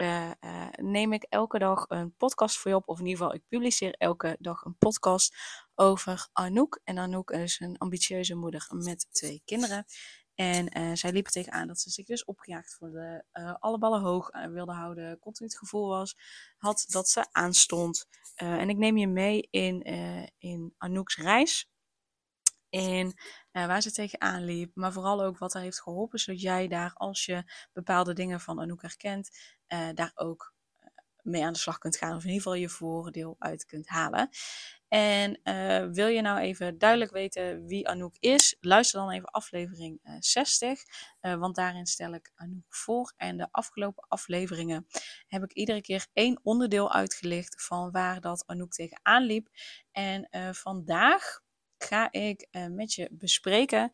uh, uh, neem ik elke dag een podcast voor je op. Of in ieder geval, ik publiceer elke dag een podcast over Anouk. En Anouk is een ambitieuze moeder met twee kinderen. En uh, zij liepen tegenaan dat ze zich dus opgejaagd voelde, alle ballen hoog wilde houden, continu het gevoel was, had dat ze aanstond. en ik neem je mee in, in Anouk's reis. Uh, waar ze tegenaan liep, maar vooral ook wat haar heeft geholpen, zodat jij daar, als je bepaalde dingen van Anouk herkent, uh, daar ook eh, mee aan de slag kunt gaan, of in ieder geval je voordeel uit kunt halen. En uh, wil je nou even duidelijk weten wie Anouk is, luister dan even aflevering uh, 60, uh, want daarin stel ik Anouk voor. En de afgelopen afleveringen heb ik iedere keer één onderdeel uitgelicht van waar dat Anouk tegenaan liep. En vandaag ga ik met je bespreken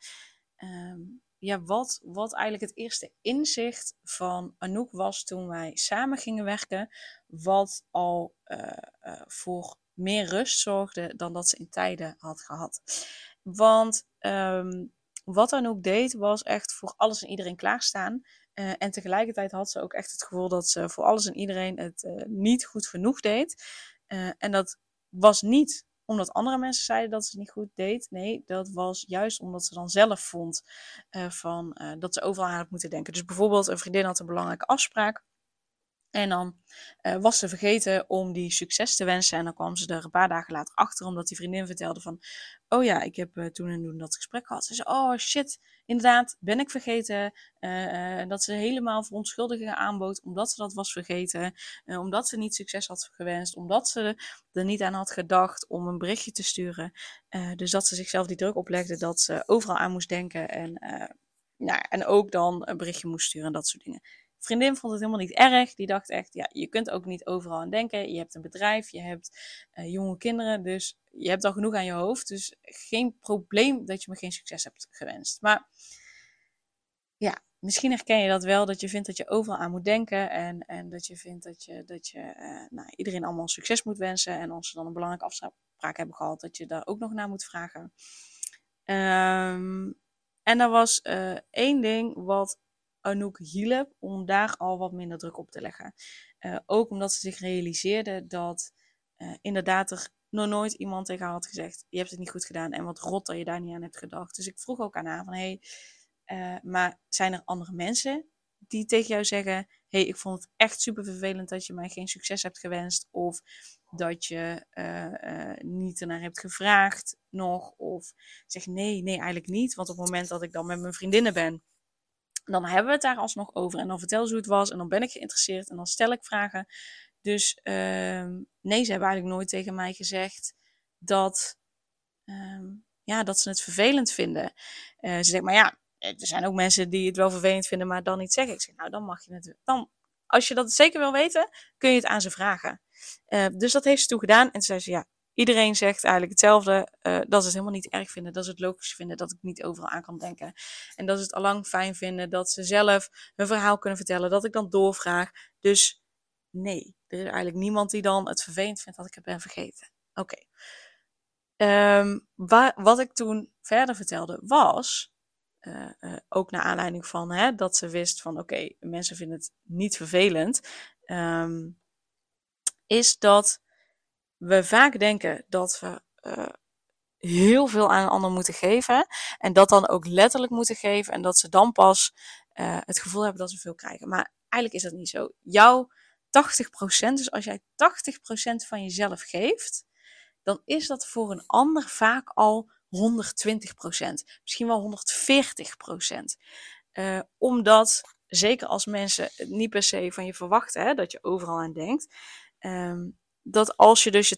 um, ja, wat, wat eigenlijk het eerste inzicht van Anouk was toen wij samen gingen werken. Wat al uh, uh, voor meer rust zorgde dan dat ze in tijden had gehad. Want um, wat Anouk deed was echt voor alles en iedereen klaarstaan. Uh, en tegelijkertijd had ze ook echt het gevoel dat ze voor alles en iedereen het niet goed genoeg deed. en dat was niet omdat andere mensen zeiden dat ze het niet goed deed. Nee, dat was juist omdat ze dan zelf vond uh, van, uh, dat ze overal aan had moeten denken. Dus bijvoorbeeld een vriendin had een belangrijke afspraak. En dan uh, was ze vergeten om die succes te wensen. En dan kwam ze er een paar dagen later achter, omdat die vriendin vertelde van... Oh ja, ik heb uh, toen en toen dat gesprek gehad. Ze zei, oh shit, inderdaad, ben ik vergeten. Uh, dat ze helemaal verontschuldigingen aanbood, omdat ze dat was vergeten. omdat ze niet succes had gewenst. Omdat ze er niet aan had gedacht om een berichtje te sturen. dus dat ze zichzelf die druk oplegde dat ze overal aan moest denken. En, nou, en ook dan een berichtje moest sturen en dat soort dingen vriendin vond het helemaal niet erg. Die dacht echt, ja, je kunt ook niet overal aan denken. Je hebt een bedrijf, je hebt uh, jonge kinderen, dus je hebt al genoeg aan je hoofd. Dus geen probleem dat je me geen succes hebt gewenst. Maar ja, misschien herken je dat wel, dat je vindt dat je overal aan moet denken. En, en dat je vindt dat je, dat je uh, nou, iedereen allemaal succes moet wensen. En als ze dan een belangrijke afspraak hebben gehad, dat je daar ook nog naar moet vragen. Um, en er was uh, één ding wat Anouk hielp om daar al wat minder druk op te leggen. Uh, ook omdat ze zich realiseerde dat uh, inderdaad er nog nooit iemand tegen haar had gezegd: Je hebt het niet goed gedaan en wat rot dat je daar niet aan hebt gedacht. Dus ik vroeg ook aan haar: van, hey, uh, maar zijn er andere mensen die tegen jou zeggen: hey, ik vond het echt super vervelend dat je mij geen succes hebt gewenst. Of dat je niet ernaar hebt gevraagd nog. Of zeg nee, nee, eigenlijk niet. Want op het moment dat ik dan met mijn vriendinnen ben dan hebben we het daar alsnog over. En dan vertel ze hoe het was. En dan ben ik geïnteresseerd. En dan stel ik vragen. Dus uh, nee, ze hebben eigenlijk nooit tegen mij gezegd dat, uh, ja, dat ze het vervelend vinden. Uh, ze zegt, maar ja, er zijn ook mensen die het wel vervelend vinden, maar dan niet zeggen. Ik zeg, nou, dan mag je het. Dan, als je dat zeker wil weten, kun je het aan ze vragen. Uh, dus dat heeft ze toen gedaan. En toen zei ze, ja, Iedereen zegt eigenlijk hetzelfde. Uh, dat ze het helemaal niet erg vinden. Dat ze het logisch vinden dat ik niet overal aan kan denken. En dat ze het allang fijn vinden dat ze zelf hun verhaal kunnen vertellen. Dat ik dan doorvraag. Dus nee, er is eigenlijk niemand die dan het vervelend vindt dat ik het ben vergeten. Oké. Um, wat ik toen verder vertelde was. Uh, uh, ook naar aanleiding van hè, dat ze wist van oké, mensen vinden het niet vervelend. Um, is dat we vaak denken dat we uh, heel veel aan een ander moeten geven. En dat dan ook letterlijk moeten geven. En dat ze dan pas uh, het gevoel hebben dat ze veel krijgen. Maar eigenlijk is dat niet zo. Jouw 80%, dus als jij 80% van jezelf geeft, dan is dat voor een ander vaak al 120%. Misschien wel 140%. Uh, omdat, zeker als mensen het niet per se van je verwachten, hè, dat je overal aan denkt. Um, dat als je dus je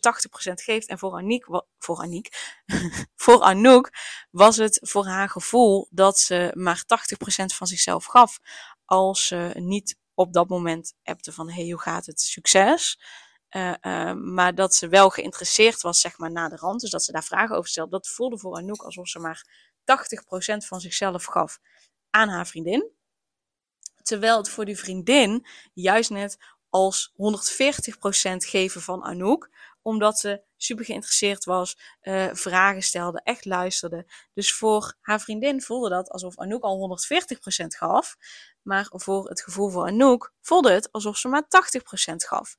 80% geeft en voor Aniek, voor Aniek, voor Anouk was het voor haar gevoel dat ze maar 80% van zichzelf gaf als ze niet op dat moment appte van hey, hoe gaat het? Succes. Uh, uh, maar dat ze wel geïnteresseerd was, zeg maar, na de rand. Dus dat ze daar vragen over stelde. Dat voelde voor Anouk alsof ze maar 80% van zichzelf gaf aan haar vriendin. Terwijl het voor die vriendin juist net als 140% geven van Anouk omdat ze super geïnteresseerd was, uh, vragen stelde, echt luisterde. Dus voor haar vriendin voelde dat alsof Anouk al 140% gaf. Maar voor het gevoel voor Anouk voelde het alsof ze maar 80% gaf.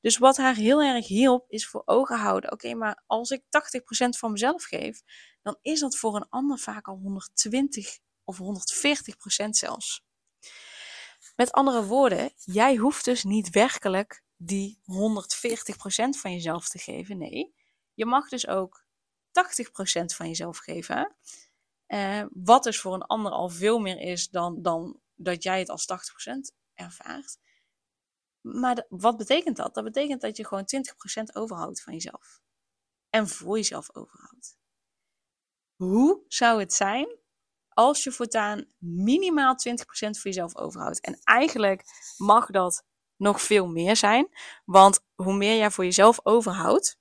Dus wat haar heel erg hielp, is voor ogen houden. Oké, maar als ik 80% van mezelf geef, dan is dat voor een ander vaak al 120 of 140% zelfs. Met andere woorden, jij hoeft dus niet werkelijk die 140% van jezelf te geven. Nee, je mag dus ook 80% van jezelf geven. Uh, wat dus voor een ander al veel meer is dan, dan dat jij het als 80% ervaart. Maar wat betekent dat? Dat betekent dat je gewoon 20% overhoudt van jezelf. En voor jezelf overhoudt. Hoe zou het zijn als je voortaan minimaal 20% voor jezelf overhoudt? En eigenlijk mag dat nog veel meer zijn. Want hoe meer jij voor jezelf overhoudt,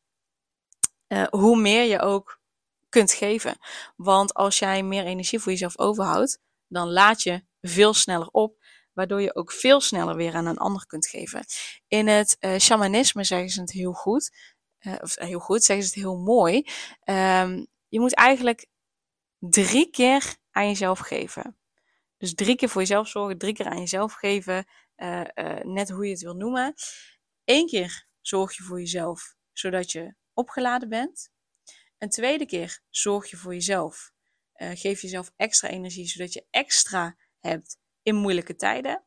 uh, hoe meer je ook kunt geven. Want als jij meer energie voor jezelf overhoudt, dan laat je veel sneller op, waardoor je ook veel sneller weer aan een ander kunt geven. In het uh, shamanisme zeggen ze het heel goed, uh, of heel goed, zeggen ze het heel mooi. Um, je moet eigenlijk drie keer aan jezelf geven. Dus drie keer voor jezelf zorgen, drie keer aan jezelf geven, uh, uh, net hoe je het wil noemen. Eén keer zorg je voor jezelf, zodat je opgeladen bent. Een tweede keer zorg je voor jezelf. Uh, geef jezelf extra energie, zodat je extra hebt in moeilijke tijden.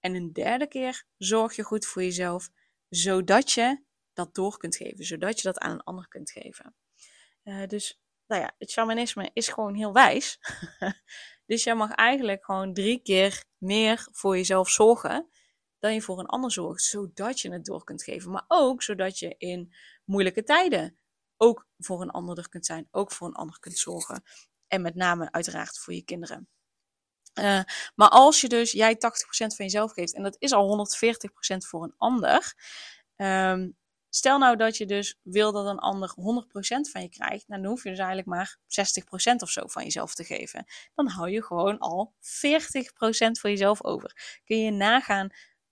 En een derde keer zorg je goed voor jezelf, zodat je dat door kunt geven, zodat je dat aan een ander kunt geven. dus nou ja, het shamanisme is gewoon heel wijs. Dus jij mag eigenlijk gewoon drie keer meer voor jezelf zorgen dan je voor een ander zorgt, zodat je het door kunt geven. Maar ook zodat je in moeilijke tijden ook voor een ander er kunt zijn, ook voor een ander kunt zorgen. En met name uiteraard voor je kinderen. Uh, maar als je dus jij 80% van jezelf geeft, en dat is al 140% voor een ander, um, Stel nou dat je dus wil dat een ander 100% van je krijgt, nou, dan hoef je dus eigenlijk maar 60% of zo van jezelf te geven. Dan hou je gewoon al 40% voor jezelf over. Kun je nagaan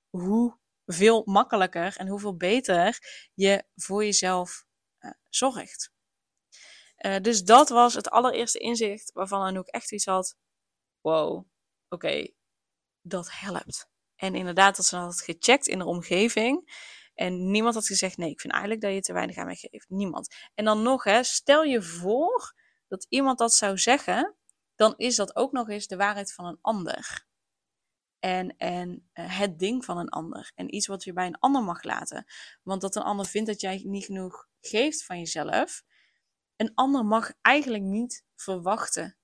hoe veel makkelijker en hoeveel beter je voor jezelf uh, zorgt. Uh, dus dat was het allereerste inzicht waarvan Anouk echt iets had. Wow, oké, dat helpt. En inderdaad, dat ze had gecheckt in de omgeving. En niemand had gezegd, nee, ik vind eigenlijk dat je te weinig aan mij geeft. Niemand. En dan nog, hè, stel je voor dat iemand dat zou zeggen, dan is dat ook nog eens de waarheid van een ander. En, en uh, het ding van een ander. En iets wat je bij een ander mag laten. Want dat een ander vindt dat jij niet genoeg geeft van jezelf. Een ander mag eigenlijk niet verwachten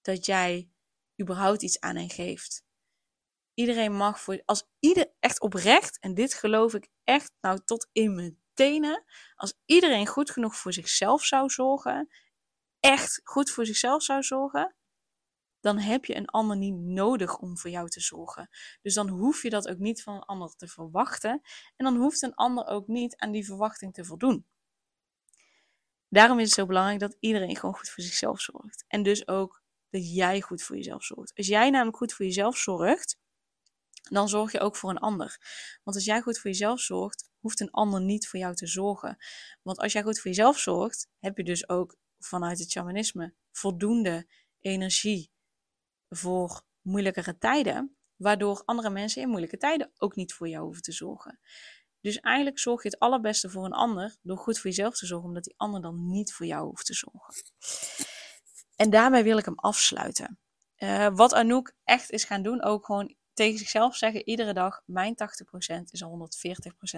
dat jij überhaupt iets aan hen geeft. Iedereen mag voor, als ieder echt oprecht, en dit geloof ik echt nou tot in mijn tenen, als iedereen goed genoeg voor zichzelf zou zorgen, echt goed voor zichzelf zou zorgen, dan heb je een ander niet nodig om voor jou te zorgen. Dus dan hoef je dat ook niet van een ander te verwachten. En dan hoeft een ander ook niet aan die verwachting te voldoen. Daarom is het zo belangrijk dat iedereen gewoon goed voor zichzelf zorgt. En dus ook dat jij goed voor jezelf zorgt. Als jij namelijk goed voor jezelf zorgt, dan zorg je ook voor een ander. Want als jij goed voor jezelf zorgt, hoeft een ander niet voor jou te zorgen. Want als jij goed voor jezelf zorgt, heb je dus ook vanuit het shamanisme voldoende energie voor moeilijkere tijden, waardoor andere mensen in moeilijke tijden ook niet voor jou hoeven te zorgen. Dus eigenlijk zorg je het allerbeste voor een ander door goed voor jezelf te zorgen, omdat die ander dan niet voor jou hoeft te zorgen. En daarmee wil ik hem afsluiten. Uh, wat Anouk echt is gaan doen, ook gewoon tegen zichzelf zeggen iedere dag: Mijn 80% is al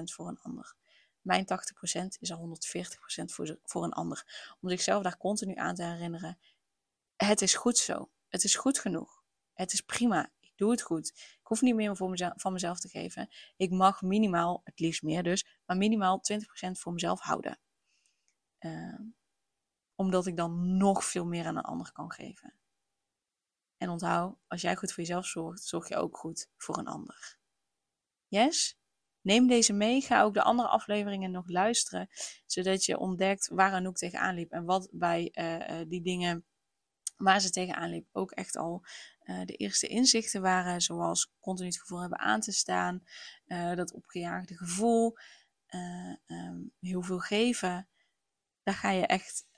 140% voor een ander. Mijn 80% is al 140% voor, voor een ander. Om zichzelf daar continu aan te herinneren: Het is goed zo. Het is goed genoeg. Het is prima. Ik doe het goed. Ik hoef niet meer voor mezelf, van mezelf te geven. Ik mag minimaal, het liefst meer dus, maar minimaal 20% voor mezelf houden. Uh, omdat ik dan nog veel meer aan een ander kan geven. En onthoud, als jij goed voor jezelf zorgt, zorg je ook goed voor een ander. Yes? Neem deze mee. Ga ook de andere afleveringen nog luisteren. Zodat je ontdekt waar Anouk tegenaan liep. En wat bij uh, die dingen waar ze tegenaan liep ook echt al uh, de eerste inzichten waren. Zoals continu het gevoel hebben aan te staan. Dat opgejaagde gevoel. Um, heel veel geven. Daar ga je echt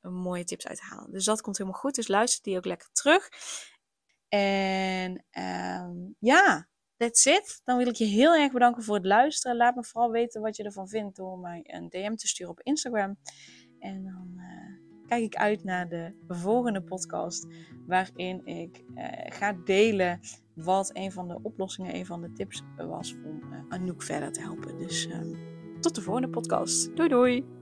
mooie tips uit halen. Dus dat komt helemaal goed. Dus luister die ook lekker terug. En um, ja, that's it. Dan wil ik je heel erg bedanken voor het luisteren. Laat me vooral weten wat je ervan vindt door mij een DM te sturen op Instagram. En dan uh, kijk ik uit naar de volgende podcast, waarin ik uh, ga delen wat een van de oplossingen, een van de tips was om uh, Anouk verder te helpen. Dus um, tot de volgende podcast. Doei doei!